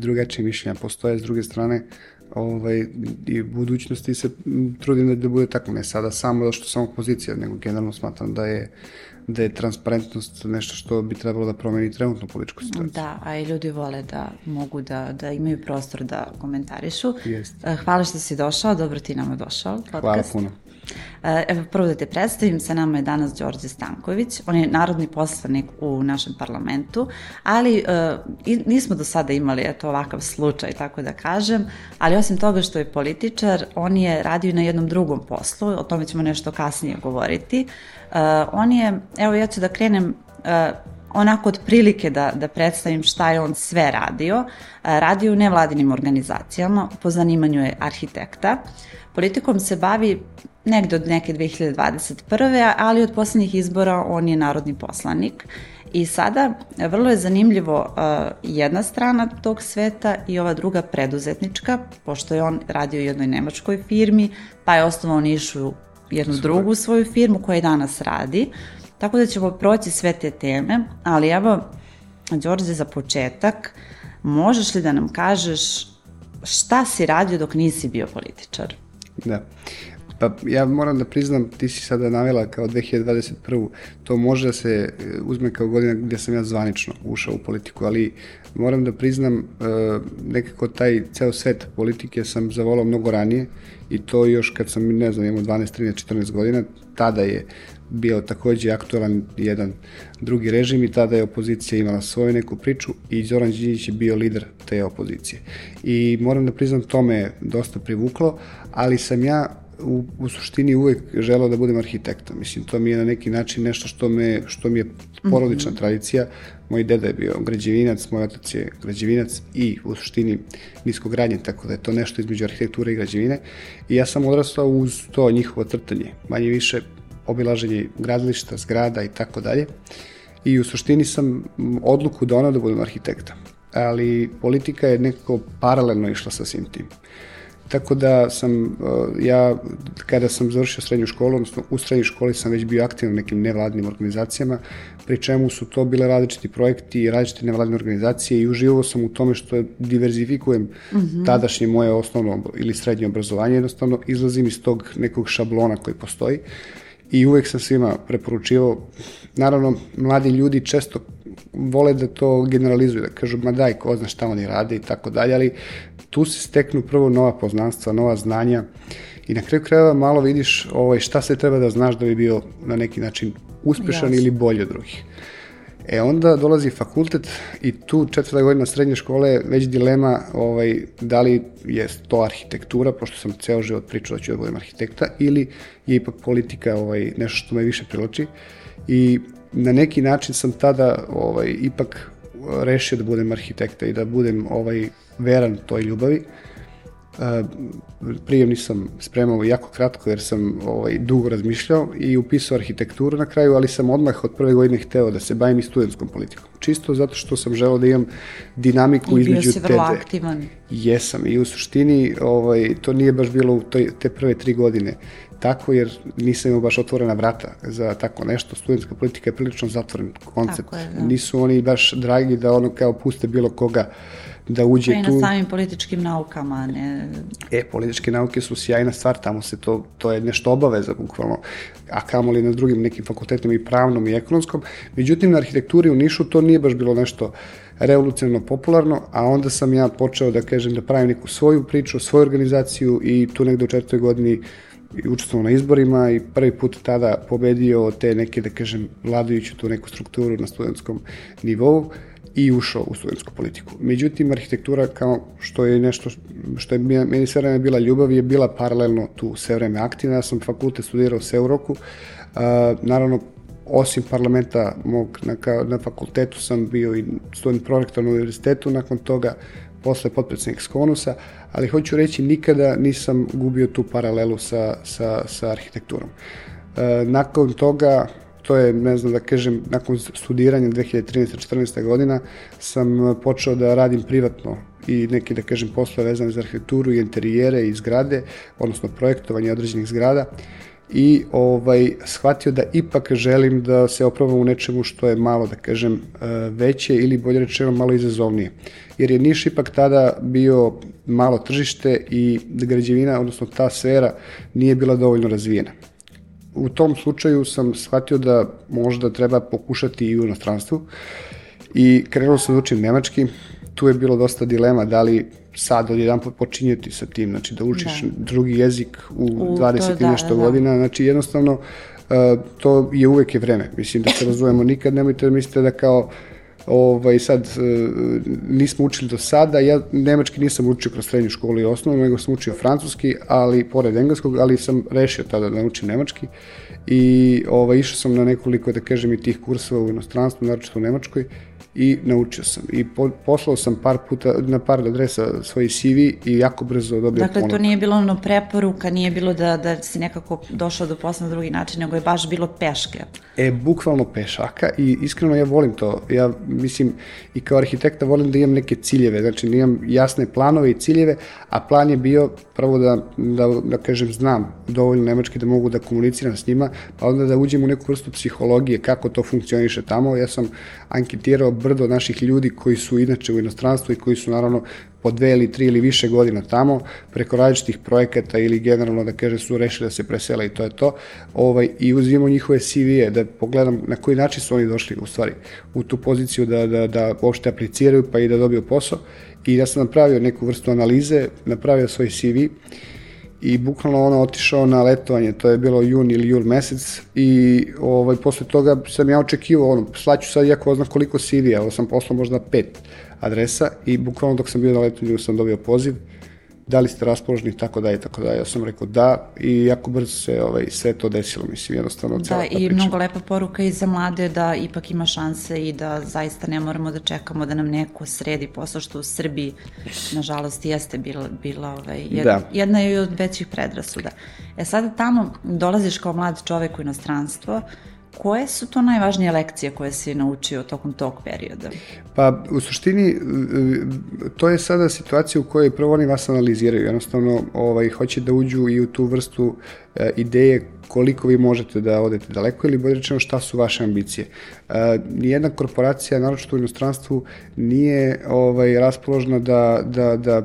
drugačije mišljenja postoje, s druge strane ovaj, i u budućnosti se trudim da, da bude tako, ne sada samo da što sam opozicija, nego generalno smatram da je da je transparentnost nešto što bi trebalo da promeni trenutnu političku situaciju. Da, a i ljudi vole da mogu da, da imaju prostor da komentarišu. Jest. Hvala što si došao, dobro ti nam je došao podcast. Hvala puno. E, evo, prvo da te predstavim, sa nama je danas Đorđe Stanković. On je narodni poslanik u našem parlamentu, ali uh, nismo do sada imali eto, ovakav slučaj, tako da kažem, ali osim toga što je političar, on je radio na jednom drugom poslu, o tome ćemo nešto kasnije govoriti. Uh, on je, evo ja ću da krenem uh, onako od prilike da, da predstavim šta je on sve radio. Radio u nevladinim organizacijama, po zanimanju je arhitekta. Politikom se bavi negde od neke 2021. ali od poslednjih izbora on je narodni poslanik. I sada vrlo je zanimljivo uh, jedna strana tog sveta i ova druga preduzetnička, pošto je on radio u jednoj nemačkoj firmi, pa je osnovao Nišu jednu Super. drugu svoju firmu koja i danas radi. Tako da ćemo proći sve te teme, ali evo, Đorđe, za početak, možeš li da nam kažeš šta si radio dok nisi bio političar? Da. Pa ja moram da priznam, ti si sada navela kao 2021. To može da se e, uzme kao godina gde sam ja zvanično ušao u politiku, ali moram da priznam e, nekako taj ceo svet politike sam zavolao mnogo ranije i to još kad sam, ne znam, imao 12, 13, 14 godina, tada je bio takođe aktualan jedan drugi režim i tada je opozicija imala svoju neku priču i Zoran Đinjić je bio lider te opozicije. I moram da priznam, to me dosta privuklo, ali sam ja u, u suštini uvek želao da budem arhitekta. Mislim, to mi je na neki način nešto što, me, što mi je porodična mm -hmm. tradicija. Moj deda je bio građevinac, moj otac je građevinac i u suštini niskogradnje, tako da je to nešto između arhitekture i građevine. I ja sam odrastao uz to njihovo crtanje, manje više obilaženje gradilišta, zgrada i tako dalje. I u suštini sam odluku donao da budem arhitekta. Ali politika je nekako paralelno išla sa svim tim. Tako da sam, uh, ja, kada sam završio srednju školu, odnosno u srednjoj školi sam već bio aktivan u nekim nevladnim organizacijama, pri čemu su to bile različiti projekti i različite nevladne organizacije i uživao sam u tome što diverzifikujem mm -hmm. tadašnje moje osnovno ili srednje obrazovanje, jednostavno izlazim iz tog nekog šablona koji postoji i uvek sam svima preporučivao, naravno, mladi ljudi često vole da to generalizuju, da kažu, ma daj, ko zna šta oni rade i tako dalje, ali tu se steknu prvo nova poznanstva, nova znanja i na kraju krajeva malo vidiš ovaj, šta se treba da znaš da bi bio na neki način uspešan Jasne. ili bolji od drugih. E onda dolazi fakultet i tu četvrta godina srednje škole već dilema ovaj, da li je to arhitektura, pošto sam ceo život pričao da ću da budem arhitekta, ili je ipak politika ovaj, nešto što me više priloči. I na neki način sam tada ovaj, ipak rešio da budem arhitekta i da budem ovaj veran toj ljubavi. Prijemni sam spremao jako kratko jer sam ovaj, dugo razmišljao i upisao arhitekturu na kraju, ali sam odmah od prve godine hteo da se bavim i studentskom politikom. Čisto zato što sam želeo da imam dinamiku I između te... I bio si vrlo aktivan. Jesam i u suštini ovaj, to nije baš bilo u toj, te prve tri godine tako, jer nisam imao baš otvorena vrata za tako nešto. Studentska politika je prilično zatvoren koncept. Je, da. Nisu oni baš dragi da ono kao puste bilo koga da uđe pa tu. na samim političkim naukama, ne? E, političke nauke su sjajna stvar, tamo se to, to je nešto obaveza, bukvalno, a kamoli na drugim nekim fakultetima i pravnom i ekonomskom. Međutim, na arhitekturi u Nišu to nije baš bilo nešto revolucionarno popularno, a onda sam ja počeo da kažem da pravim neku svoju priču, svoju organizaciju i tu negde u četvrtoj godini i učestvovao na izborima i prvi put tada pobedio te neke, da kažem, vladajuću tu neku strukturu na studentskom nivou i ušao u studentsku politiku. Međutim, arhitektura kao što je nešto što je meni sve vreme bila ljubav je bila paralelno tu sve vreme aktivna. Ja sam fakultet studirao u Seuroku. Uh, naravno, osim parlamenta mog na, na fakultetu sam bio i student prorektor na univerzitetu, nakon toga posle potpredsednik Skonusa, ali hoću reći nikada nisam gubio tu paralelu sa, sa, sa arhitekturom. E, nakon toga, to je, ne znam da kažem, nakon studiranja 2013-14. godina sam počeo da radim privatno i neke, da kažem, poslove vezane za arhitekturu i interijere i zgrade, odnosno projektovanje određenih zgrada i ovaj shvatio da ipak želim da se oprobam u nečemu što je malo, da kažem, e, veće ili bolje rečeno malo izazovnije. Jer je Niš ipak tada bio malo tržište i građevina, odnosno ta sfera, nije bila dovoljno razvijena. U tom slučaju sam shvatio da možda treba pokušati i u inostranstvu i krenuo sam da učim nemački. Tu je bilo dosta dilema da li sad od jedan put počinjeti sa tim, znači da učiš da. drugi jezik u, u 20 i da, nešto da, da. godina, znači jednostavno uh, to je uvek je vreme, mislim da se razumemo, nikad nemojte da mislite da kao ovaj, sad uh, nismo učili do sada, ja nemački nisam učio kroz srednju školu i osnovnu, nego sam učio francuski, ali pored engleskog, ali sam rešio tada da učim nemački. I ovaj, išao sam na nekoliko, da kažem, i tih kursova u inostranstvu, naročito u Nemačkoj, i naučio sam. I po, poslao sam par puta, na par adresa svoj CV i jako brzo dobio Dakle, ponuka. to nije bilo ono preporuka, nije bilo da, da si nekako došao do posla na drugi način, nego je baš bilo peške. E, bukvalno pešaka i iskreno ja volim to. Ja mislim i kao arhitekta volim da imam neke ciljeve, znači da imam jasne planove i ciljeve, a plan je bio prvo da, da, da kažem znam dovoljno nemački da mogu da komuniciram s njima, pa onda da uđem u neku vrstu psihologije, kako to funkcioniše tamo. Ja sam anketirao brdo naših ljudi koji su inače u inostranstvu i koji su naravno po dve ili tri ili više godina tamo, preko različitih projekata ili generalno da kaže su rešili da se presele i to je to, ovaj, i uzimamo njihove CV-e da pogledam na koji način su oni došli u stvari u tu poziciju da, da, da uopšte apliciraju pa i da dobiju posao. I ja sam napravio neku vrstu analize, napravio svoj CV i bukvalno ono otišao na letovanje, to je bilo jun ili jul mesec i ovaj, posle toga sam ja očekivao, ono, slaću sad jako znam koliko CV-a, ovo sam poslao možda pet adresa i bukvalno dok sam bio na letovanju sam dobio poziv da li ste raspoloženi, tako da i tako da. Ja sam rekao da i jako brzo se ovaj, sve to desilo, mislim, jednostavno da, cela ta priča. Da, i mnogo lepa poruka i za mlade da ipak ima šanse i da zaista ne moramo da čekamo da nam neko sredi posao što u Srbiji, nažalost, jeste bila, bila ovaj, jed, da. jedna je od većih predrasuda. E sada tamo dolaziš kao mlad čovek u inostranstvo, Koje su to najvažnije lekcije koje si naučio tokom tog perioda? Pa, u suštini, to je sada situacija u kojoj prvo oni vas analiziraju, jednostavno ovaj, hoće da uđu i u tu vrstu e, ideje koliko vi možete da odete daleko ili bolje rečeno šta su vaše ambicije. E, nijedna korporacija, naročito u inostranstvu, nije ovaj, raspoložna da, da, da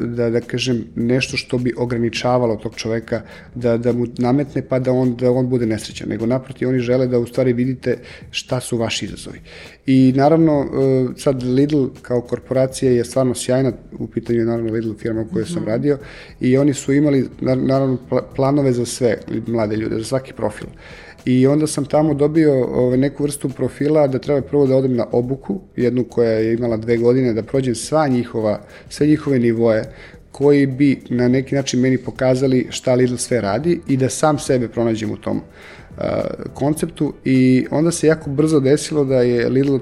da, da kažem, nešto što bi ograničavalo tog čoveka da, da mu nametne pa da on, da on bude nesrećan, nego naprotiv oni žele da u stvari vidite šta su vaši izazovi. I naravno, e, sad Lidl kao korporacija je stvarno sjajna, u pitanju je naravno Lidl firma u kojoj sam mhm. radio i oni su imali naravno planove za sve mlade ljude, za svaki profil. I onda sam tamo dobio ove, neku vrstu profila da treba prvo da odem na obuku, jednu koja je imala dve godine, da prođem sva njihova, sve njihove nivoje, koji bi na neki način meni pokazali šta Lidl sve radi i da sam sebe pronađem u tom a, konceptu i onda se jako brzo desilo da je Lidl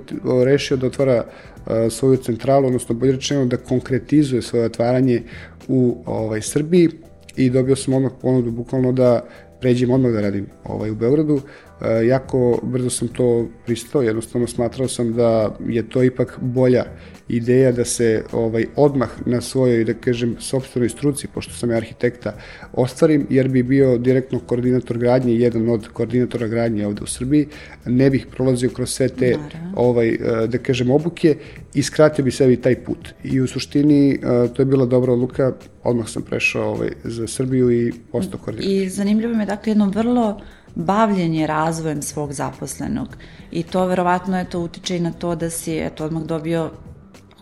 rešio da otvara a, svoju centralu, odnosno bolje rečeno da konkretizuje svoje otvaranje u ovaj, Srbiji i dobio sam odmah ponudu bukvalno da pređem odmah da radim ovaj, u Beogradu. E, jako brzo sam to pristao, jednostavno smatrao sam da je to ipak bolja ideja da se ovaj odmah na svojoj, da kažem, sobstvenoj struci, pošto sam ja arhitekta, ostvarim, jer bi bio direktno koordinator gradnje, jedan od koordinatora gradnje ovde u Srbiji, ne bih prolazio kroz sve te, ovaj, e, da kažem, obuke i skratio bi sebi taj put. I u suštini e, to je bila dobra odluka, odmah sam prešao ovaj, za Srbiju i postao koordinator. I zanimljivo me, dakle, jedno vrlo bavljenje razvojem svog zaposlenog. I to verovatno je to utiče i na to da si eto, odmah dobio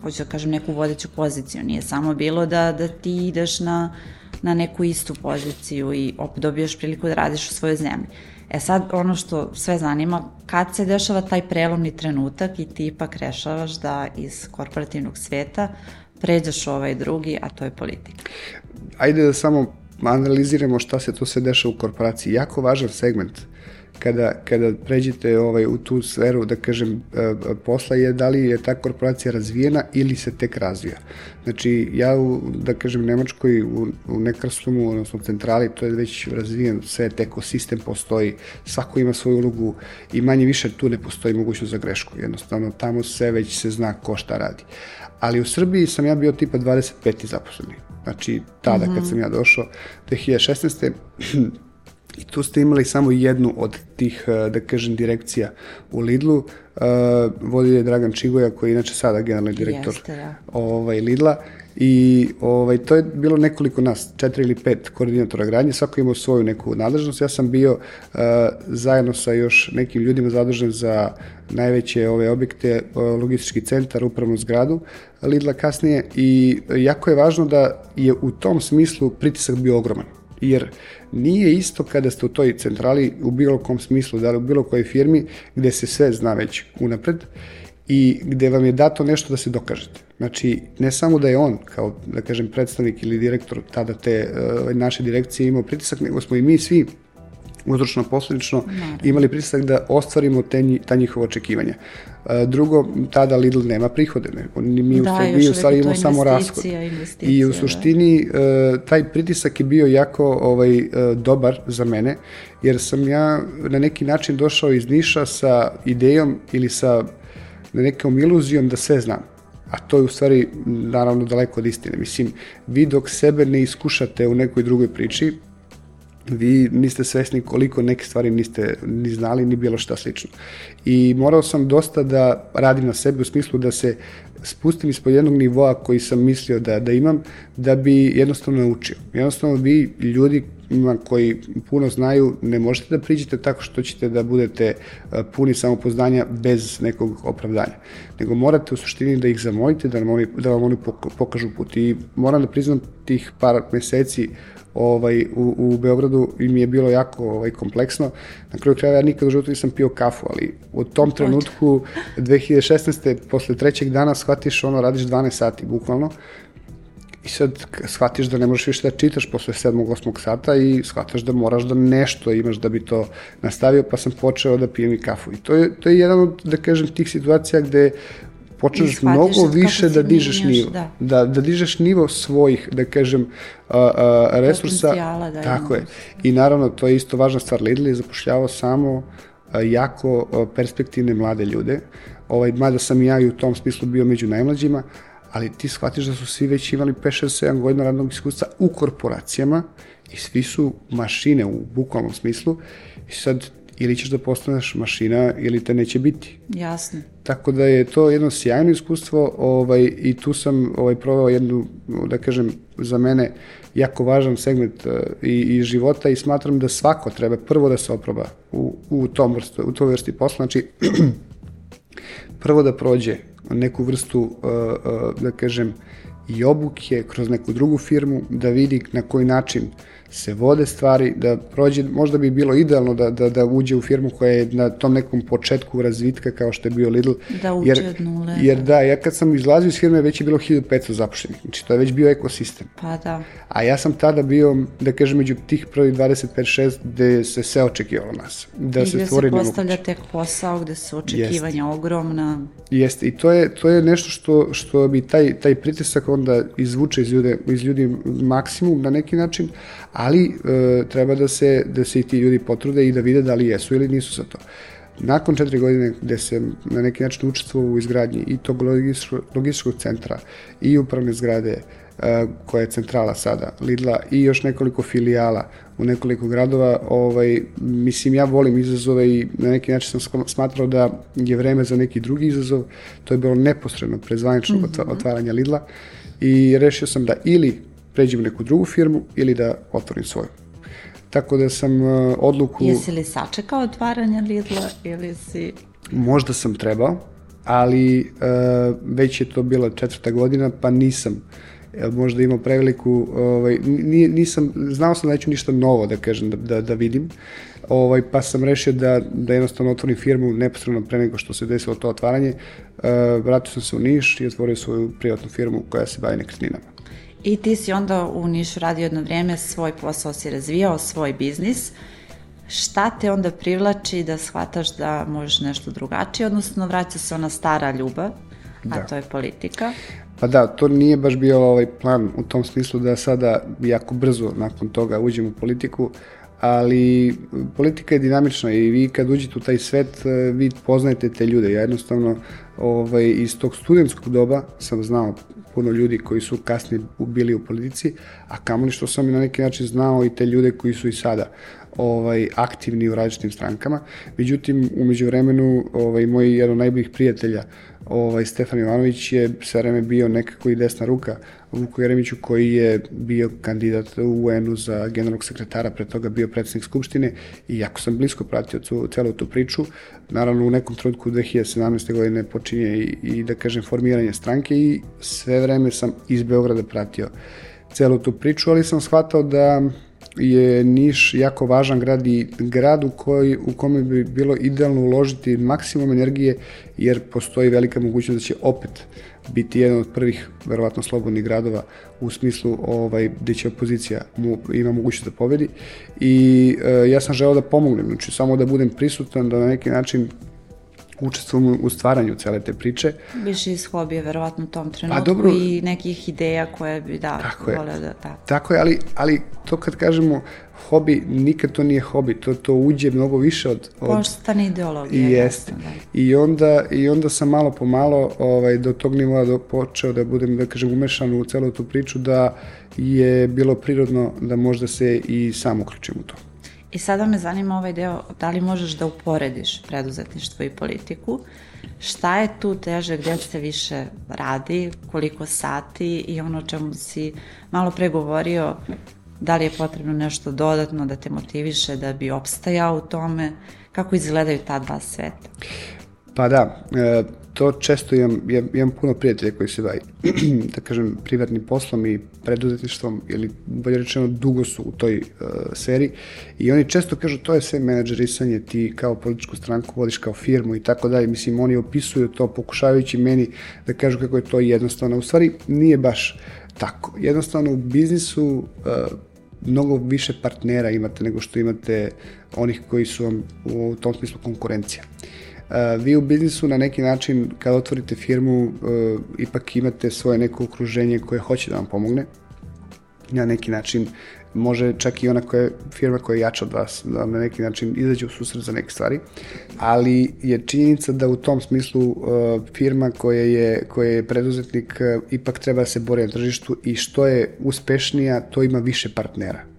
hoću da kažem, neku vodeću poziciju. Nije samo bilo da, da ti ideš na, na neku istu poziciju i opet dobiješ priliku da radiš u svojoj zemlji. E sad, ono što sve zanima, kad se dešava taj prelomni trenutak i ti ipak rešavaš da iz korporativnog sveta pređeš ovaj drugi, a to je politika. Ajde da samo analiziramo šta se tu sve dešava u korporaciji. Jako važan segment kada, kada pređete ovaj, u tu sferu, da kažem, e, posla je da li je ta korporacija razvijena ili se tek razvija. Znači, ja u, da kažem, Nemačkoj, u, u Nekrstumu, odnosno centrali, to je već razvijen set, ekosistem postoji, svako ima svoju ulogu i manje više tu ne postoji mogućnost za grešku. Jednostavno, tamo sve već se zna ko šta radi. Ali u Srbiji sam ja bio tipa 25. zaposleni. Znači, tada mm -hmm. kad sam ja došao, 2016 I tu ste imali samo jednu od tih, e, da kažem, direkcija u Lidlu. Uh, vodio je Dragan Čigoja, koji je inače sada generalni direktor Jeste, da. ovaj, Lidla. I ovaj, to je bilo nekoliko nas, četiri ili pet koordinatora gradnje, svako imao svoju neku nadležnost. Ja sam bio uh, zajedno sa još nekim ljudima zadužen za najveće ove objekte, uh, logistički centar, upravnu zgradu Lidla kasnije i jako je važno da je u tom smislu pritisak bio ogroman jer nije isto kada ste u toj centrali u bilo kom smislu, da li u bilo kojoj firmi gde se sve zna već unapred i gde vam je dato nešto da se dokažete. Znači, ne samo da je on, kao da kažem predstavnik ili direktor tada te uh, naše direkcije imao pritisak, nego smo i mi svi uzročno posledično imali pritisak da ostvarimo te, ta njihova očekivanja. E, drugo, tada Lidl nema prihode, ne, mi, da, u, mi u stvari imamo samo rashod. I u da. suštini da. taj pritisak je bio jako ovaj, dobar za mene, jer sam ja na neki način došao iz Niša sa idejom ili sa nekom iluzijom da sve znam a to je u stvari naravno daleko od istine. Mislim, vi dok sebe ne iskušate u nekoj drugoj priči, vi niste svesni koliko neke stvari niste ni znali ni bilo šta slično. I morao sam dosta da radim na sebi u smislu da se spustim ispod jednog nivoa koji sam mislio da, da imam, da bi jednostavno naučio. Jednostavno vi ljudi koji puno znaju, ne možete da priđete tako što ćete da budete puni samopoznanja bez nekog opravdanja. Nego morate u suštini da ih zamolite, da vam oni, da vam oni pokažu put. I moram da priznam tih par meseci ovaj, u, u Beogradu i mi je bilo jako ovaj, kompleksno. Na kraju kraja ja nikad u životu nisam pio kafu, ali u tom trenutku 2016. posle trećeg dana shvatiš ono, radiš 12 sati bukvalno i sad shvatiš da ne možeš više da čitaš posle 7. 8. sata i shvataš da moraš da nešto imaš da bi to nastavio, pa sam počeo da pijem i kafu. I to je, to je jedan od, da kažem, tih situacija gde počneš mnogo više da dižeš nivo. Da. da. Da, dižeš nivo svojih, da kažem, a, a, resursa. Da, Tako je. I naravno, to je isto važna stvar. Lidl je zapošljavao samo jako перспективни perspektivne mlade ljude. Ovaj, mada sam ja i u tom smislu bio među najmlađima, ali ti shvatiš da su svi već imali 5-6-7 godina radnog iskustva u korporacijama i svi su mašine u bukvalnom smislu i sad ili ćeš da postaneš mašina ili te neće biti. Jasno. Tako da je to jedno sjajno iskustvo ovaj, i tu sam ovaj, proveo jednu, da kažem, za mene jako važan segment uh, i, i života i smatram da svako treba prvo da se oproba u, u, tom vrstu, u toj vrsti posla. Znači, prvo da prođe neku vrstu, uh, uh, da kažem, i obuke kroz neku drugu firmu, da vidi na koji način se vode stvari, da prođe, možda bi bilo idealno da, da, da uđe u firmu koja je na tom nekom početku razvitka kao što je bio Lidl. Da uđe jer, od nule. Jer da, ja kad sam izlazio iz firme već je bilo 1500 zapošljenih, znači to je već bio ekosistem. Pa da. A ja sam tada bio, da kažem, među tih prvi 25-6 gde se sve očekivalo nas. Da I se stvori se postavlja tek posao gde su očekivanja Jest. ogromna. Jeste, i to je, to je nešto što, što bi taj, taj pritisak onda izvuče iz, ljude, iz ljudi maksimum na neki način, ali e, treba da se, da se i ti ljudi potrude i da vide da li jesu ili nisu za to. Nakon četiri godine gde se na neki način učestvovao u izgradnji i tog logističkog, centra i upravne zgrade e, koja je centrala sada, Lidla i još nekoliko filijala u nekoliko gradova, ovaj, mislim ja volim izazove i na neki način sam smatrao da je vreme za neki drugi izazov, to je bilo neposredno pre zvaničnog mm -hmm. otvaranja Lidla i rešio sam da ili pređem u neku drugu firmu ili da otvorim svoju. Tako da sam uh, odluku... Jesi li sačekao otvaranje Lidla ili si... Možda sam trebao, ali uh, već je to bila četvrta godina, pa nisam možda imao preveliku, ovaj, nisam, znao sam da neću ništa novo da kažem, da, da, da vidim, ovaj, pa sam rešio da, da jednostavno otvorim firmu neposredno pre nego što se desilo to otvaranje. Uh, vratio sam se u Niš i otvorio svoju privatnu firmu koja se bavi nekretninama. I ti si onda u Nišu radio jedno vrijeme, svoj posao si razvijao, svoj biznis. Šta te onda privlači da shvataš da možeš nešto drugačije, odnosno vraća se ona stara ljubav, a da. to je politika? Pa da, to nije baš bio ovaj plan u tom smislu da sada jako brzo nakon toga uđem u politiku, ali politika je dinamična i vi kad uđete u taj svet, vi poznajete te ljude. Ja jednostavno ovaj, iz tog studentskog doba sam znao puno ljudi koji su kasnije bili u politici, a kamoli što sam i na neki način znao i te ljude koji su i sada ovaj aktivni u različitim strankama. Međutim, umeđu vremenu, ovaj, moj jedan od najboljih prijatelja, ovaj, Stefan Jovanović je sve vreme bio nekako i desna ruka Vuku Jeremiću koji je bio kandidat u UN-u za generalnog sekretara, pre toga bio predsednik Skupštine i jako sam blisko pratio tu, celu tu priču. Naravno u nekom trenutku 2017. godine počinje i, i da kažem formiranje stranke i sve vreme sam iz Beograda pratio celu tu priču, ali sam shvatao da je Niš jako važan grad i grad u, koji, u kome bi bilo idealno uložiti maksimum energije jer postoji velika mogućnost da će opet biti jedan od prvih verovatno slobodnih gradova u smislu ovaj gde će opozicija mu, ima mogućnost da pobedi. I e, ja sam želeo da pomognem znači samo da budem prisutan da na neki način učestvujem u stvaranju cele te priče. Više iz hobija, verovatno u tom trenutku pa, dobro, i nekih ideja koje bi, da, tako je, da, da. Tako je, ali, ali to kad kažemo hobi, nikad to nije hobi, to, to uđe mnogo više od... od... Postane ideologija. I jeste. Da. I, onda, I onda sam malo po malo ovaj, do tog nivoa do, počeo da budem, da kažem, umešan u celu tu priču, da je bilo prirodno da možda se i sam uključim u to. I sada me zanima ovaj deo, da li možeš da uporediš preduzetništvo i politiku, šta je tu teže, gde se više radi, koliko sati i ono čemu si malo pregovorio, da li je potrebno nešto dodatno da te motiviše da bi opstajao u tome, kako izgledaju ta dva sveta? Pa da, e, to često imam, imam puno prijatelja koji se bavi, da kažem, privatnim poslom i preduzetništvom, ili bolje rečeno, dugo su u toj uh, sferi i oni često kažu to je sve menadžerisanje, ti kao političku stranku vodiš kao firmu i tako dalje. Mislim, oni opisuju to pokušavajući meni da kažu kako je to jednostavno. U stvari, nije baš tako. Jednostavno, u biznisu uh, mnogo više partnera imate nego što imate onih koji su vam u tom smislu konkurencija. Uh, vi u biznisu na neki način kad otvorite firmu uh, ipak imate svoje neko okruženje koje hoće da vam pomogne. Na neki način može čak i ona koja firma koja je jača od vas da vam na neki način izađe u susret za neke stvari, ali je činjenica da u tom smislu uh, firma koja je, koja je preduzetnik uh, ipak treba da se bori na tržištu i što je uspešnija, to ima više partnera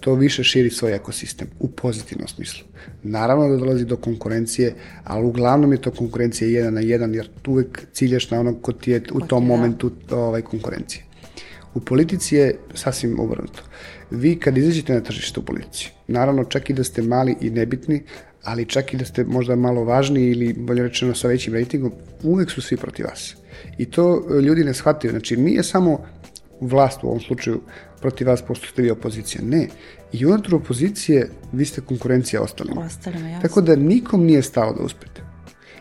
to više širi svoj ekosistem u pozitivnom smislu. Naravno da dolazi do konkurencije, ali uglavnom je to konkurencija jedan na jedan, jer tu uvek ciljaš na onog ko ti je u tom momentu ovaj, konkurencije. U politici je sasvim obrnuto. Vi kad izađete na tržište u politici, naravno čak i da ste mali i nebitni, ali čak i da ste možda malo važni ili bolje rečeno sa većim rejtingom, uvek su svi protiv vas. I to e, ljudi ne shvataju. Znači, nije samo vlast u ovom slučaju protiv vas pošto ste vi opozicija. Ne. I unutar opozicije vi ste konkurencija ostalima. Ostalima, jasno. Tako da nikom nije stalo da uspete.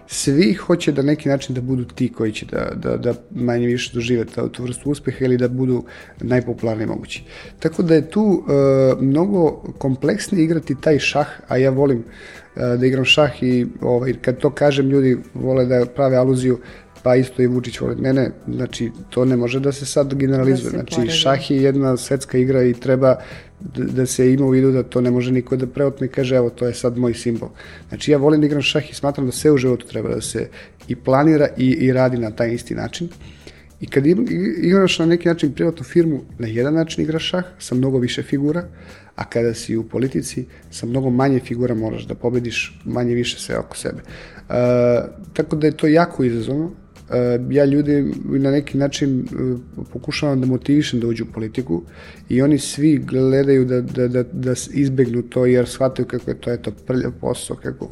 Svi hoće da neki način da budu ti koji će da, da, da manje više dožive ta, tu vrstu uspeha ili da budu najpopularniji mogući. Tako da je tu uh, mnogo kompleksnije igrati taj šah, a ja volim uh, da igram šah i ovaj, kad to kažem ljudi vole da prave aluziju pa isto i Vučić voli. Ne, ne, znači to ne može da se sad generalizuje. Da znači poredi. šah je jedna svetska igra i treba da, se ima u vidu da to ne može niko da preotme i kaže evo to je sad moj simbol. Znači ja volim da igram šah i smatram da sve u životu treba da se i planira i, i radi na taj isti način. I kad igraš na neki način privatnu firmu, na jedan način igraš šah sa mnogo više figura, a kada si u politici, sa mnogo manje figura moraš da pobediš manje više sve oko sebe. Uh, tako da je to jako izazovno, E, ja ljudi na neki način e, pokušavam da motivišem da uđu u politiku i oni svi gledaju da, da, da, da izbegnu to jer shvataju kako je to eto prljav posao, kako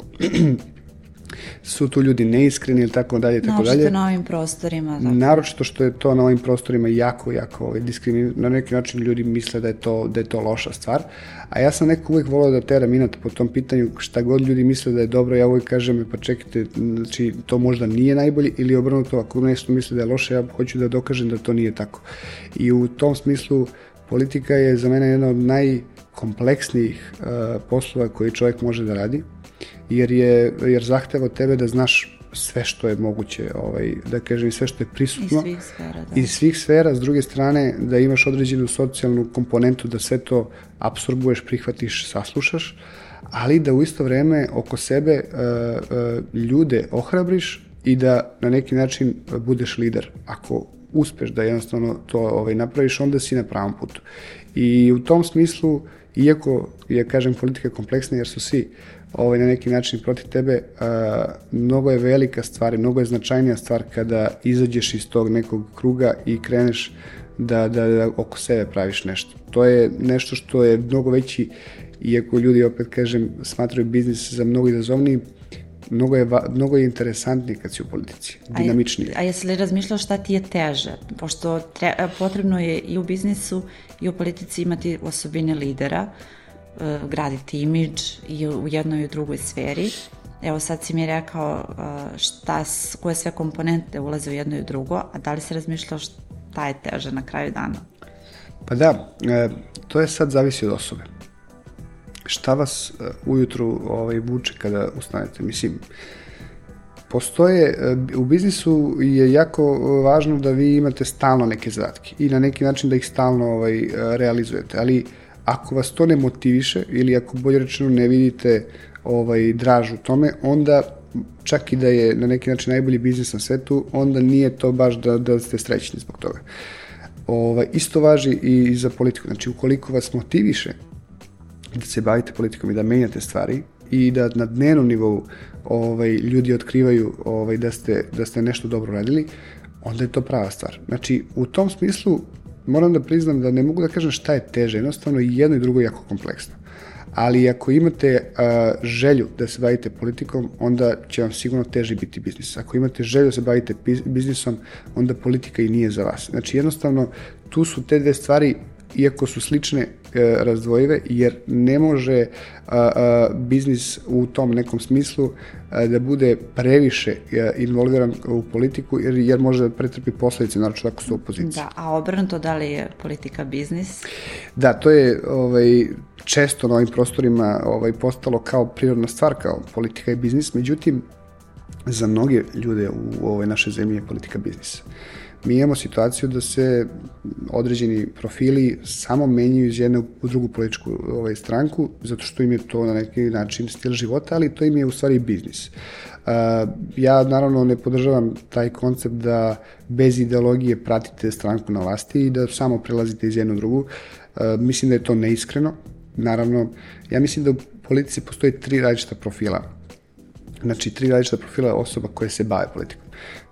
su tu ljudi neiskreni ili tako dalje, tako dalje. Naročito na ovim prostorima. Tako. Naročito što je to na ovim prostorima jako, jako ovaj, diskrimin... na neki način ljudi misle da je, to, da je to loša stvar, a ja sam neko uvek volao da teram inat po tom pitanju šta god ljudi misle da je dobro, ja uvek kažem, pa čekajte, znači to možda nije najbolje ili obrnuto, ako nešto misle da je loše, ja hoću da dokažem da to nije tako. I u tom smislu politika je za mene jedna od najkompleksnijih uh, poslova koji čovjek može da radi jer, je, jer zahteva od tebe da znaš sve što je moguće, ovaj, da kažem, sve što je prisutno. Iz svih sfera, da. Iz svih sfera, s druge strane, da imaš određenu socijalnu komponentu, da sve to absorbuješ, prihvatiš, saslušaš, ali da u isto vreme oko sebe uh, uh, ljude ohrabriš i da na neki način budeš lider. Ako uspeš da jednostavno to ovaj, napraviš, onda si na pravom putu. I u tom smislu, iako je, kažem, politika kompleksna, jer su svi ovaj, na neki način protiv tebe, a, mnogo je velika stvar, mnogo je značajnija stvar kada izađeš iz tog nekog kruga i kreneš da, da, da oko sebe praviš nešto. To je nešto što je mnogo veći, iako ljudi, opet kažem, smatraju biznis za mnogo izazovniji, mnogo je, mnogo je interesantniji kad si u politici, dinamičniji. A, a jesi li razmišljao šta ti je teže? Pošto tre, potrebno je i u biznisu i u politici imati osobine lidera, e, graditi imidž i u jednoj i u drugoj sferi. Evo sad si mi rekao e, šta, koje sve komponente ulaze u jedno i u drugo, a da li si razmišljao šta je teže na kraju dana? Pa da, e, to je sad zavisi od osobe šta vas ujutru ovaj, vuče kada ustanete? Mislim, postoje, u biznisu je jako važno da vi imate stalno neke zadatke i na neki način da ih stalno ovaj, realizujete, ali ako vas to ne motiviše ili ako bolje rečeno ne vidite ovaj, draž u tome, onda čak i da je na neki način najbolji biznis na svetu, onda nije to baš da, da ste srećni zbog toga. Ovaj, isto važi i za politiku. Znači, ukoliko vas motiviše da se bavite politikom i da menjate stvari i da na dnevnom nivou ovaj, ljudi otkrivaju ovaj, da, ste, da ste nešto dobro radili, onda je to prava stvar. Znači, u tom smislu moram da priznam da ne mogu da kažem šta je teže, jednostavno i jedno i drugo je jako kompleksno. Ali ako imate a, želju da se bavite politikom, onda će vam sigurno teže biti biznis. Ako imate želju da se bavite biznisom, onda politika i nije za vas. Znači jednostavno tu su te dve stvari iako su slične razdvojive, jer ne može a, a, biznis u tom nekom smislu a, da bude previše involviran u politiku, jer, jer može da pretrpi posledice, naroče ako su u opoziciji. Da, a obrnuto, da li je politika biznis? Da, to je ovaj, često na ovim prostorima ovaj, postalo kao prirodna stvar, kao politika i biznis, međutim, za mnoge ljude u ovoj našoj zemlji je politika biznis. Uh, mi imamo situaciju da se određeni profili samo menjaju iz jedne u drugu političku ovaj, stranku, zato što im je to na neki način stil života, ali to im je u stvari biznis. Ja naravno ne podržavam taj koncept da bez ideologije pratite stranku na vlasti i da samo prelazite iz jednu u drugu. Mislim da je to neiskreno. Naravno, ja mislim da u politici postoji tri različita profila. Znači, tri različita profila osoba koje se bave politikom.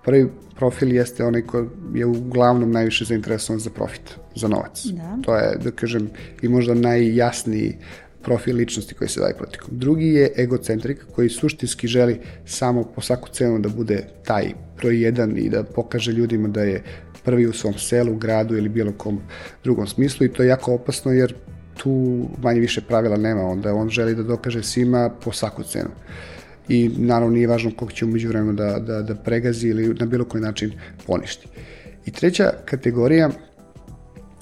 Prvi profil jeste onaj ko je uglavnom najviše zainteresovan za profit, za novac. Da. To je, da kažem, i možda najjasniji profil ličnosti koji se daje politikom. Drugi je egocentrik koji suštinski želi samo po svaku cenu da bude taj broj jedan i da pokaže ljudima da je prvi u svom selu, gradu ili bilo kom drugom smislu i to je jako opasno jer tu manje više pravila nema, onda on želi da dokaže svima po svaku cenu. Uh, i naravno nije važno koliko će umeđu vremenu da, da, da pregazi ili na bilo koji način poništi. I treća kategorija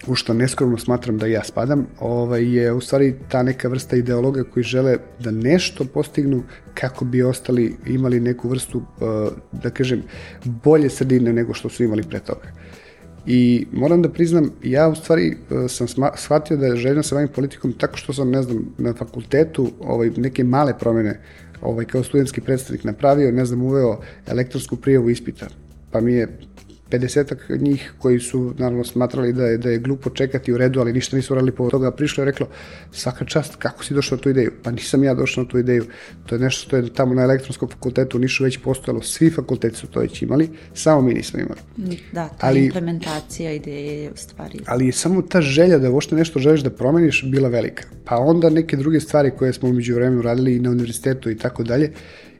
u što neskromno smatram da ja spadam, ovaj, je u stvari ta neka vrsta ideologa koji žele da nešto postignu kako bi ostali imali neku vrstu, eh, da kažem, bolje sredine nego što su imali pre toga. I moram da priznam, ja u stvari eh, sam shvatio da željam da se bavim politikom tako što sam, ne znam, na fakultetu ovaj, neke male promene ovaj, kao studentski predstavnik napravio, ne znam, uveo elektronsku prijavu ispita. Pa mi je 50 njih koji su naravno smatrali da je, da je glupo čekati u redu, ali ništa nisu radili po toga, prišlo i reklo svaka čast, kako si došao na tu ideju? Pa nisam ja došao na tu ideju. To je nešto što je tamo na elektronskom fakultetu u Nišu već postojalo, svi fakulteti su to već imali, samo mi nismo imali. Da, ta ali, implementacija ideje je u stvari. Ali je samo ta želja da vošte nešto želiš da promeniš bila velika. Pa onda neke druge stvari koje smo umeđu vremenu radili i na univerzitetu i tako dalje,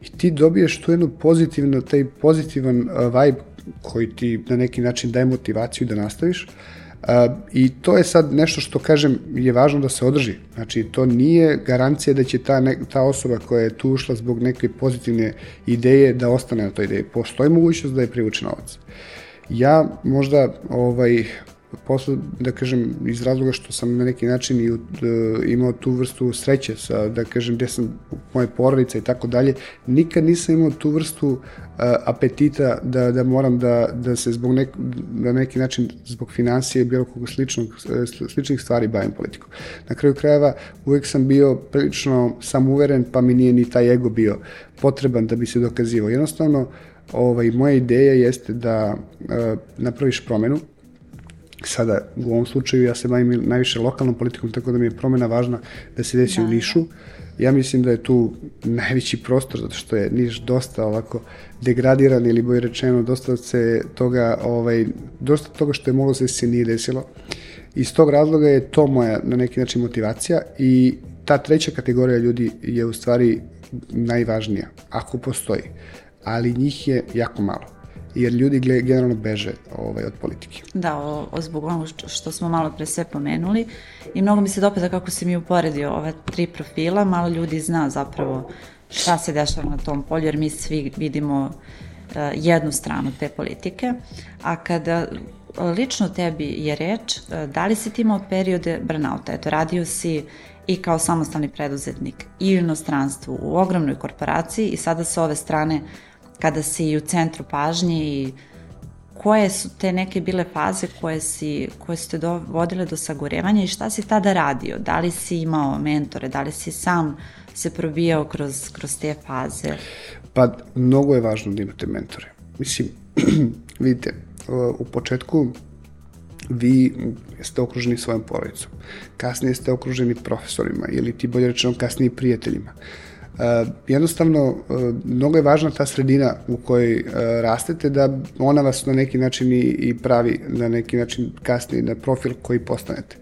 i ti dobiješ tu jednu pozitivnu, taj pozitivan uh, vibe koji ti na neki način daje motivaciju da nastaviš. Uh, I to je sad nešto što, kažem, je važno da se održi. Znači, to nije garancija da će ta, ne, ta osoba koja je tu ušla zbog neke pozitivne ideje da ostane na toj ideji. Postoji mogućnost da je privuče novac. Ja možda ovaj, posle, da kažem, iz razloga što sam na neki način i uh, imao tu vrstu sreće sa, da kažem, gde sam moje porodice i tako dalje, nikad nisam imao tu vrstu uh, apetita da, da moram da, da se zbog nek, na neki način zbog financije bilo kog sličnog, sličnih stvari bavim politikom. Na kraju krajeva uvek sam bio prilično samuveren, pa mi nije ni taj ego bio potreban da bi se dokazivao. Jednostavno, ovaj, moja ideja jeste da uh, napraviš promenu, sada u ovom slučaju ja se bavim najviše lokalnom politikom, tako da mi je promena važna da se desi da, u Nišu. Ja mislim da je tu najveći prostor, zato što je Niš dosta ovako degradiran ili bolje rečeno, dosta se toga, ovaj, dosta toga što je moglo se se nije desilo. Iz tog razloga je to moja na neki način motivacija i ta treća kategorija ljudi je u stvari najvažnija, ako postoji. Ali njih je jako malo jer ljudi generalno beže ovaj, od politike. Da, o, o zbog onog što smo malo pre sve pomenuli i mnogo mi se dopada kako si mi uporedio ove tri profila, malo ljudi zna zapravo šta se dešava na tom polju, jer mi svi vidimo uh, jednu stranu te politike, a kada lično tebi je reč, uh, da li si ti imao periode burnouta? Eto, radio si i kao samostalni preduzetnik i u inostranstvu, u ogromnoj korporaciji i sada sa ove strane kada si u centru pažnje i koje su te neke bile faze koje, si, koje su te dovodile do sagorevanja i šta si tada radio? Da li si imao mentore, da li si sam se probijao kroz, kroz te faze? Pa, mnogo je važno da imate mentore. Mislim, vidite, u početku vi ste okruženi svojom porodicom. Kasnije ste okruženi profesorima ili ti bolje rečeno kasnije prijateljima. Uh, jednostavno, uh, mnogo je važna ta sredina u kojoj uh, rastete da ona vas na neki način i, i pravi na neki način kasnije na profil koji postanete.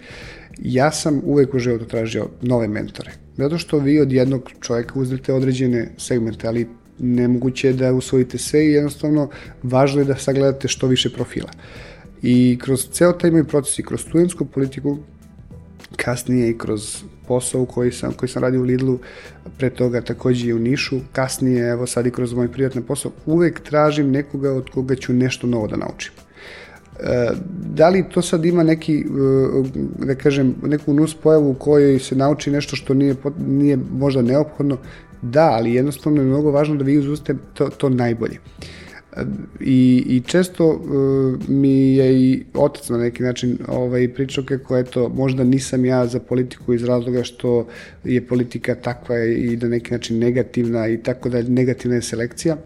Ja sam uvek u životu tražio nove mentore. Zato što vi od jednog čoveka uzmete određene segmente, ali nemoguće je da usvojite sve i jednostavno važno je da sagledate što više profila. I kroz ceo taj moj proces i kroz studentsku politiku, kasnije i kroz posao koji sam, koji sam radio u Lidlu, pre toga takođe i u Nišu, kasnije, evo sad i kroz moj privatni posao, uvek tražim nekoga od koga ću nešto novo da naučim. E, da li to sad ima neki, e, da kažem, neku nus pojavu u kojoj se nauči nešto što nije, nije možda neophodno? Da, ali jednostavno je mnogo važno da vi uzustite to, to najbolje. I, i često uh, mi je i otac na neki način ovaj, pričao kako eto, možda nisam ja za politiku iz razloga što je politika takva i na neki način negativna i tako da negativna je selekcija,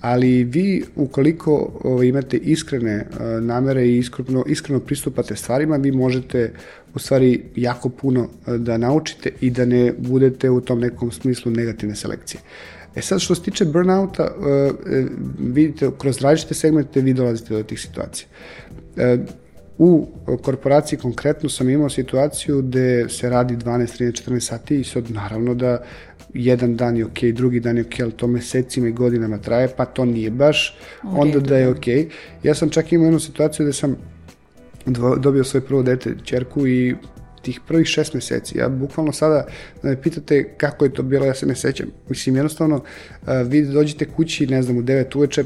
ali vi ukoliko ovaj, imate iskrene uh, namere i iskreno, iskreno pristupate stvarima, vi možete u stvari jako puno uh, da naučite i da ne budete u tom nekom smislu negativne selekcije. E sad, što se tiče burnouta, uh, vidite, kroz različite segmente vi dolazite do tih situacija. Uh, u korporaciji konkretno sam imao situaciju gde se radi 12, 13, 14 sati i sad naravno da jedan dan je ok, drugi dan je ok, ali to mesecima i godinama traje, pa to nije baš, onda da je ok. Ja sam čak imao jednu situaciju gde sam dobio svoje prvo dete, čerku i tih prvih šest meseci, ja bukvalno sada da me pitate kako je to bilo, ja se ne sećam. Mislim, jednostavno, vi dođete kući, ne znam, u 9 uveče,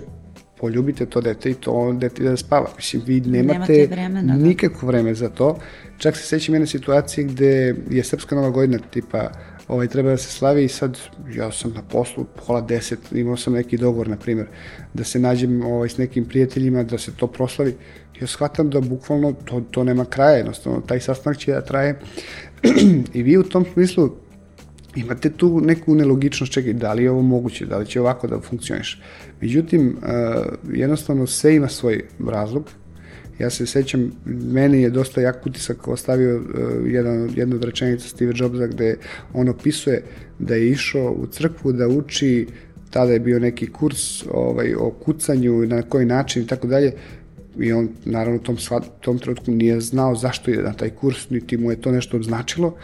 poljubite to dete i to dete da spava. Mislim, vi nemate, nemate vremena, da. nikakvo vreme za to. Čak se sećam jedne situacije gde je Srpska nova godina, tipa, ovaj, treba da se slavi i sad ja sam na poslu pola deset, imao sam neki dogovor, na primjer, da se nađem ovaj, s nekim prijateljima, da se to proslavi ja shvatam da bukvalno to, to nema kraja, jednostavno taj sastanak će da traje i vi u tom smislu imate tu neku nelogičnost, čekaj, da li je ovo moguće, da li će ovako da funkcioniš. Međutim, uh, jednostavno sve ima svoj razlog. Ja se sećam, meni je dosta jak utisak ostavio uh, jedan, jedna od rečenica Steve Jobsa gde on opisuje da je išao u crkvu da uči tada je bio neki kurs ovaj, o kucanju, na koji način i tako dalje, i on naravno u tom, tom trenutku nije znao zašto je na taj kurs, niti mu je to nešto značilo,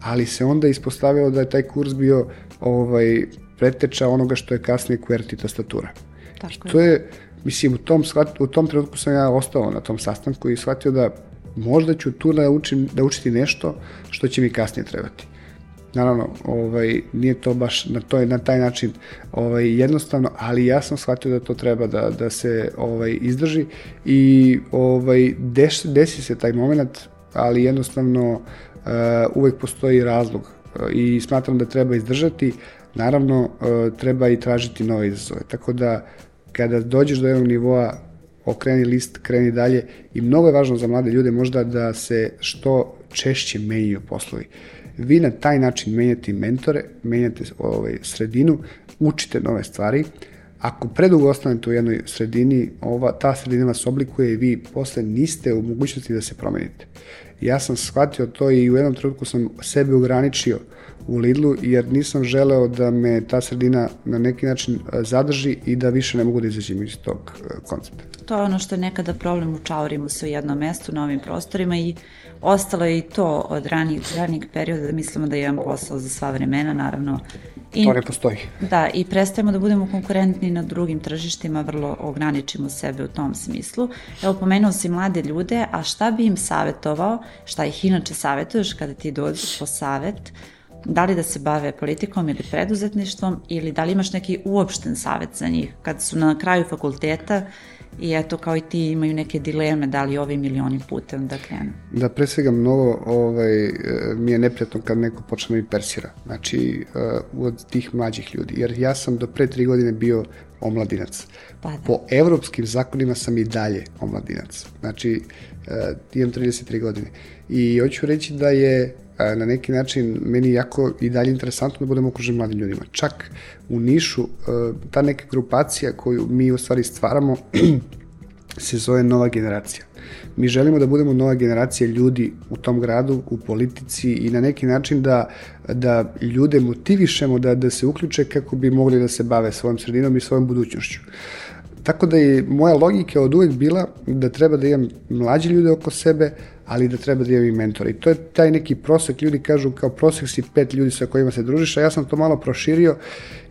ali se onda ispostavilo da je taj kurs bio ovaj, preteča onoga što je kasnije QWERTY tastatura. Tako je. To je, mislim, u tom, u tom trenutku sam ja ostao na tom sastanku i shvatio da možda ću tu da učim, da učiti nešto što će mi kasnije trebati. Naravno, ovaj, nije to baš na, to, na taj način ovaj, jednostavno, ali ja sam shvatio da to treba da, da se ovaj, izdrži i ovaj, deš, desi se taj moment, ali jednostavno uh, uvek postoji razlog uh, i smatram da treba izdržati, naravno uh, treba i tražiti nove izazove. Tako da kada dođeš do jednog nivoa okreni list, kreni dalje i mnogo je važno za mlade ljude možda da se što češće menjaju poslovi. Uh, vi na taj način menjate mentore, menjate ovaj, sredinu, učite nove stvari, Ako predugo ostanete u jednoj sredini, ova, ta sredina vas oblikuje i vi posle niste u mogućnosti da se promenite. Ja sam shvatio to i u jednom trenutku sam sebe ograničio u Lidlu jer nisam želeo da me ta sredina na neki način e, zadrži i da više ne mogu da izađem iz tog e, koncepta. To je ono što je nekada problem u čaurimo se u jednom mestu na ovim prostorima i ostalo je i to od ranih, ranih perioda da mislimo da je jedan posao za sva vremena, naravno I, to ne postoji. Da, i prestajemo da budemo konkurentni na drugim tržištima, vrlo ograničimo sebe u tom smislu. Evo, pomenuo si mlade ljude, a šta bi im savjetovao, šta ih inače savjetuješ kada ti dođeš po savet, da li da se bave politikom ili preduzetništvom ili da li imaš neki uopšten savet za njih kad su na kraju fakulteta i eto kao i ti imaju neke dileme da li ovim ili onim putem da krenu. Da, pre svega mnogo ovaj, mi je neprijatno kad neko počne mi persira, znači uh, od tih mlađih ljudi, jer ja sam do pre tri godine bio omladinac. Pa da. Po evropskim zakonima sam i dalje omladinac. Znači, uh, imam 33 godine. I hoću reći da je na neki način meni jako i dalje interesantno da budemo okruženi mladim ljudima. Čak u Nišu ta neka grupacija koju mi u stvari stvaramo se zove nova generacija. Mi želimo da budemo nova generacija ljudi u tom gradu, u politici i na neki način da, da ljude motivišemo da, da se uključe kako bi mogli da se bave svojom sredinom i svojom budućnošću. Tako da je moja logika od uvek bila da treba da imam mlađe ljude oko sebe, ali da treba da imam i mentora. I to je taj neki prosek, ljudi kažu kao prosek si pet ljudi sa kojima se družiš, a ja sam to malo proširio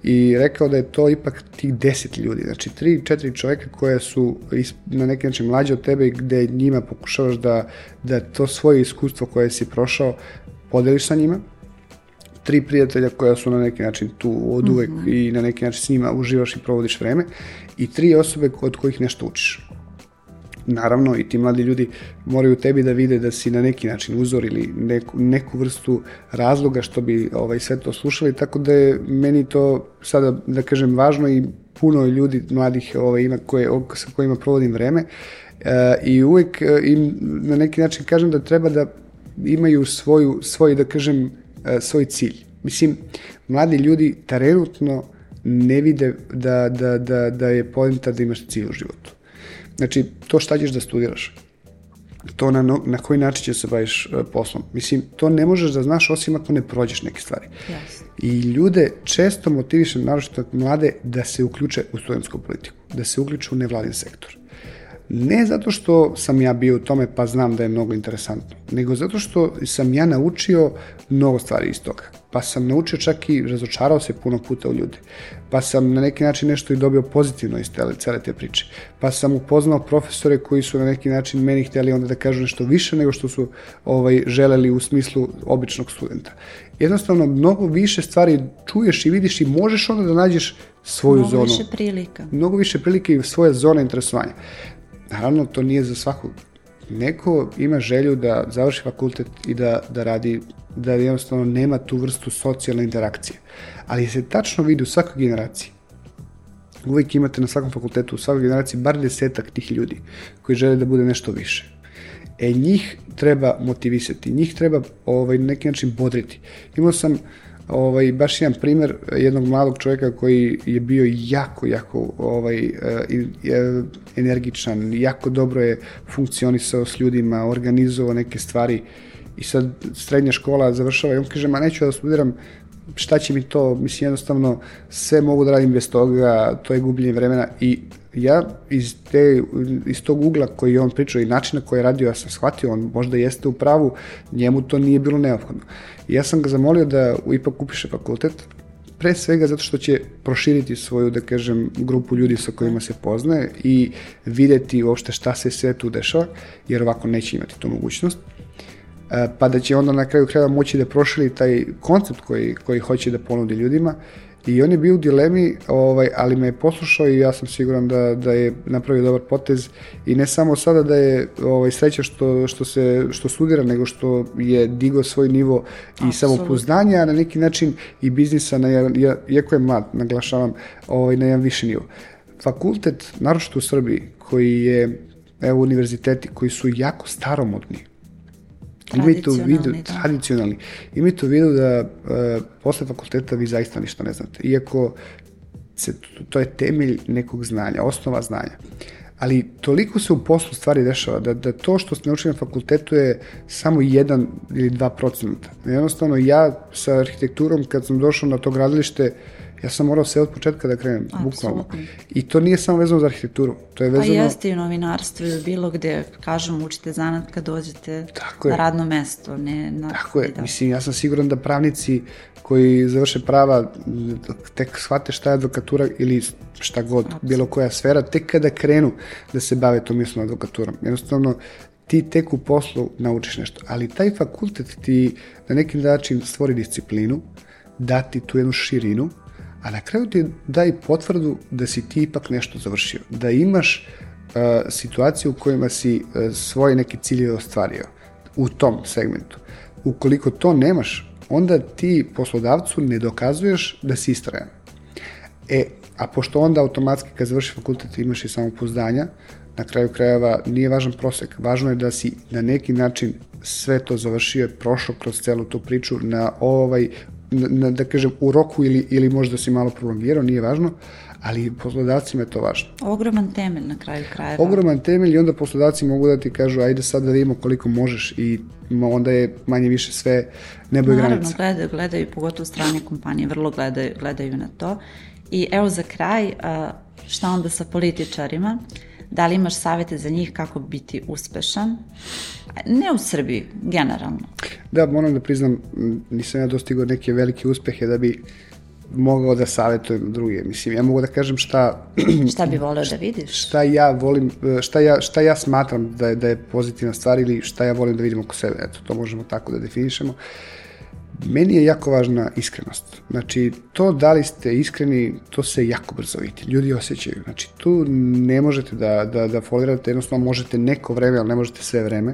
i rekao da je to ipak tih deset ljudi. Znači, tri, četiri čoveka koje su na neki način mlađe od tebe gde njima pokušavaš da, da to svoje iskustvo koje si prošao podeliš sa njima, tri prijatelja koja su na neki način tu od uvek mm -hmm. i na neki način s njima uživaš i provodiš vreme i tri osobe od kojih nešto učiš. Naravno, i ti mladi ljudi moraju tebi da vide da si na neki način uzor ili neku, neku vrstu razloga što bi ovaj, sve to slušali, tako da je meni to sada, da kažem, važno i puno ljudi mladih ovaj, ima koje, sa kojima provodim vreme e, i uvek e, im na neki način kažem da treba da imaju svoju, svoj, da kažem, e, svoj cilj. Mislim, mladi ljudi trenutno ne vide da, da, da, da je pojenta da imaš cilj u životu. Znači, to šta ćeš da studiraš, to na, na koji način će se baviš uh, poslom. Mislim, to ne možeš da znaš osim ako ne prođeš neke stvari. Yes. I ljude često motivišem, naročito mlade, da se uključe u studentsku politiku, da se uključe u nevladin sektor. Ne zato što sam ja bio u tome pa znam da je mnogo interesantno, nego zato što sam ja naučio mnogo stvari iz toga. Pa sam naučio čak i razočarao se puno puta u ljudi. Pa sam na neki način nešto i dobio pozitivno iz tele, cele te priče. Pa sam upoznao profesore koji su na neki način meni hteli onda da kažu nešto više nego što su ovaj, želeli u smislu običnog studenta. Jednostavno, mnogo više stvari čuješ i vidiš i možeš onda da nađeš svoju mnogo zonu. Mnogo više prilika. Mnogo više prilika i svoje zone interesovanja. Naravno, to nije za svakog. Neko ima želju da završi fakultet i da, da radi, da jednostavno nema tu vrstu socijalne interakcije. Ali se tačno vidi u svakoj generaciji. Uvijek imate na svakom fakultetu, u svakoj generaciji, bar desetak tih ljudi koji žele da bude nešto više. E, njih treba motivisati, njih treba ovaj, na neki način bodriti. Imao sam ovaj, baš jedan primer jednog mladog čovjeka koji je bio jako, jako ovaj, e, e, energičan, jako dobro je funkcionisao s ljudima, organizovao neke stvari i sad srednja škola završava i on kaže, ma neću da studiram, šta će mi to, mislim jednostavno sve mogu da radim bez toga, to je gubljenje vremena. I ja iz, te, iz tog ugla koji on pričao i načina koji je radio, ja sam shvatio, on možda jeste u pravu, njemu to nije bilo neophodno. I ja sam ga zamolio da ipak upiše fakultet, pre svega zato što će proširiti svoju, da kažem, grupu ljudi sa kojima se poznaje i videti uopšte šta se sve tu dešava, jer ovako neće imati tu mogućnost pa da će onda na kraju kraja moći da proširi taj koncept koji, koji hoće da ponudi ljudima. I on je bio u dilemi, ovaj, ali me je poslušao i ja sam siguran da, da je napravio dobar potez. I ne samo sada da je ovaj, sreća što, što, se, što studira, nego što je digao svoj nivo i samopouzdanja, a na neki način i biznisa, na, ja, iako je mlad, naglašavam, ovaj, na jedan viši nivo. Fakultet, naročito u Srbiji, koji je, evo, univerziteti koji su jako staromodni, Imajte u vidu, da. tradicionalni, imajte u vidu da uh, posle fakulteta vi zaista ništa ne znate. Iako se, to je temelj nekog znanja, osnova znanja. Ali toliko se u poslu stvari dešava da, da to što ste naučili na fakultetu je samo jedan ili dva procenta. Jednostavno ja sa arhitekturom kad sam došao na to gradilište ja sam morao sve od početka da krenem, bukvalno. I to nije samo vezano za arhitekturu, to je pa vezano... Pa jeste i u novinarstvu ili bilo gde, kažem, učite zanat kad dođete Tako na je. radno mesto, ne na... Tako je, da. mislim, ja sam siguran da pravnici koji završe prava tek shvate šta je advokatura ili šta god, Absolut. bilo koja sfera, tek kada krenu da se bave tom mislom advokaturom. Jednostavno, ti tek u poslu naučiš nešto, ali taj fakultet ti na neki način stvori disciplinu, dati tu jednu širinu, a na kraju ti daj potvrdu da si ti ipak nešto završio, da imaš uh, situaciju u kojima si uh, svoje neke cilje ostvario u tom segmentu. Ukoliko to nemaš, onda ti poslodavcu ne dokazuješ da si istrajan. E, a pošto onda automatski kad završi fakultet imaš i samopouzdanja, na kraju krajeva nije važan prosek, važno je da si na neki način sve to završio, prošao kroz celu tu priču na ovaj na, da kažem, u roku ili, ili možda si malo prolongirao, nije važno, ali poslodavcima je to važno. Ogroman temelj na kraju krajeva. Ogroman temelj i onda poslodavci mogu da ti kažu ajde sad da vidimo koliko možeš i onda je manje više sve nebo i granica. Naravno, gledaju, gledaju, pogotovo strane kompanije, vrlo gledaju, gledaju na to. I evo za kraj, šta onda sa političarima? Da li imaš savete za njih kako biti uspešan? Ne u Srbiji, generalno. Da, moram da priznam, nisam ja dostigao neke velike uspehe da bi mogao da savjetujem druge. Mislim, ja mogu da kažem šta... šta bi voleo da vidiš? Šta ja volim, šta ja, šta ja smatram da je, da je pozitivna stvar ili šta ja volim da vidim oko sebe. Eto, to možemo tako da definišemo. Uh, Meni je jako važna iskrenost. Znači, to da li ste iskreni, to se jako brzo vidi. Ljudi osjećaju. Znači, tu ne možete da, da, da folirate, jednostavno možete neko vreme, ali ne možete sve vreme.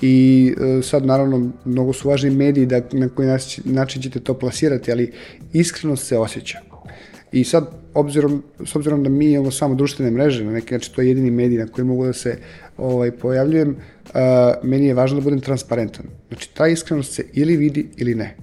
I e, sad, naravno, mnogo su važni mediji da na koji način ćete to plasirati, ali iskrenost se osjeća. I sad, obzirom, s obzirom da mi imamo samo društvene mreže, na neki način to je jedini medij na koji mogu da se ovaj, pojavljujem, uh, meni je važno da budem transparentan. Znači, ta iskrenost se ili vidi ili ne.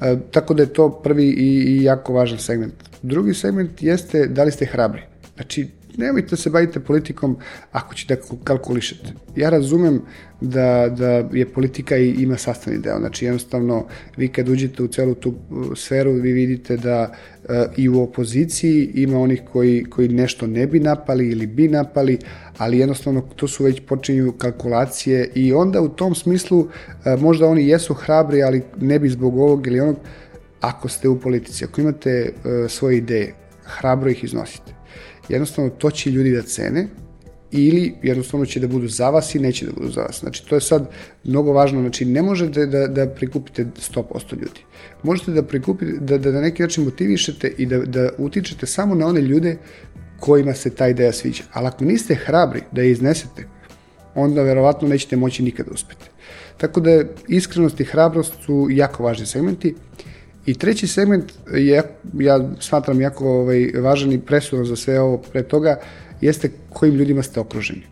Uh, tako da je to prvi i, i jako važan segment. Drugi segment jeste da li ste hrabri. Znači, nemojte da se bavite politikom ako ćete da kalkulišete. Ja razumem da, da je politika i ima sastavni deo. Znači, jednostavno, vi kad uđete u celu tu uh, sferu, vi vidite da uh, i u opoziciji ima onih koji, koji nešto ne bi napali ili bi napali, ali jednostavno to su već počinju kalkulacije i onda u tom smislu uh, možda oni jesu hrabri, ali ne bi zbog ovog ili onog, ako ste u politici, ako imate uh, svoje ideje, hrabro ih iznosite jednostavno to će ljudi da cene ili jednostavno će da budu za vas i neće da budu za vas. Znači, to je sad mnogo važno. Znači, ne možete da, da prikupite 100% ljudi. Možete da prikupite, da, da na neki način motivišete i da, da utičete samo na one ljude kojima se ta ideja sviđa. Ali ako niste hrabri da je iznesete, onda verovatno nećete moći nikada uspeti. Tako da iskrenost i hrabrost su jako važni segmenti. I treći segment je, ja smatram jako ovaj, važan i presudan za sve ovo pre toga, jeste kojim ljudima ste okruženi.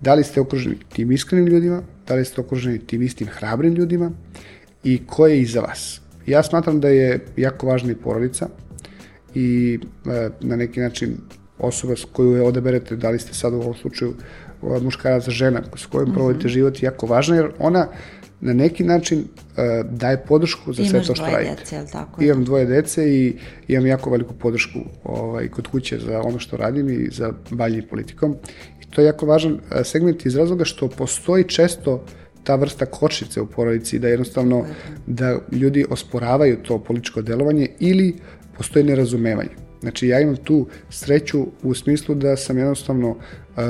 Da li ste okruženi tim iskrenim ljudima, da li ste okruženi tim istim hrabrim ljudima i ko je iza vas. Ja smatram da je jako važna i porodica i e, na neki način osoba s koju je odaberete, da li ste sad u ovom slučaju muškarac žena s kojom mm -hmm. provodite život, jako važna jer ona na neki način uh, daje podršku za sve to što radite. Dece, jel tako? Imam dvoje dece i imam jako veliku podršku ovaj, kod kuće za ono što radim i za bavljanje politikom. I to je jako važan uh, segment iz razloga što postoji često ta vrsta kočnice u porodici, da jednostavno da ljudi osporavaju to političko delovanje ili postoji nerazumevanje. Znači ja imam tu sreću u smislu da sam jednostavno uh, uh,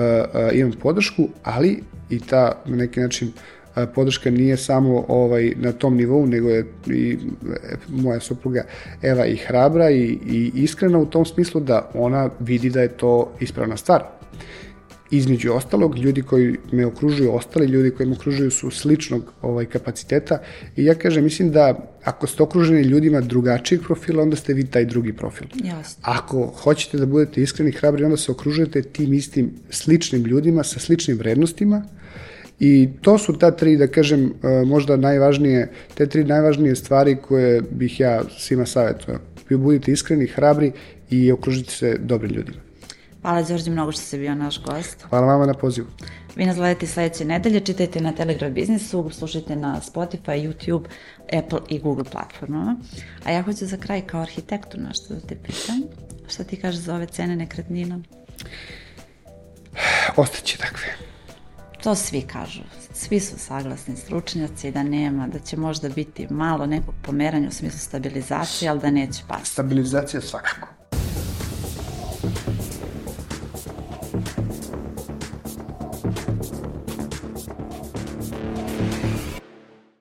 imam podršku, ali i ta na neki način uh, podrška nije samo ovaj na tom nivou, nego je i e, moja supruga Eva i hrabra i, i iskrena u tom smislu da ona vidi da je to ispravna stvar. Između ostalog, ljudi koji me okružuju, ostali ljudi koji me okružuju su sličnog ovaj, kapaciteta i ja kažem, mislim da ako ste okruženi ljudima drugačijeg profila, onda ste vi taj drugi profil. Jasno. Ako hoćete da budete iskreni hrabri, onda se okružujete tim istim sličnim ljudima sa sličnim vrednostima, I to su ta tri, da kažem, e, možda najvažnije, te tri najvažnije stvari koje bih ja svima savjetovao. budite iskreni, hrabri i okružite se dobrim ljudima. Hvala Đorđe mnogo što si bio naš gost. Hvala vama na pozivu. Vi nas gledate sledeće nedelje, čitajte na Telegram biznisu, slušajte na Spotify, YouTube, Apple i Google platformama. A ja hoću za kraj kao arhitektu nešto da te pitam. Šta ti kažeš za ove cene nekretnina? Ostaće takve. To svi kažu. Svi su saglasni stručnjaci da nema, da će možda biti malo nekog pomeranja u smislu stabilizacije, ali da neće pasti. Stabilizacija svakako.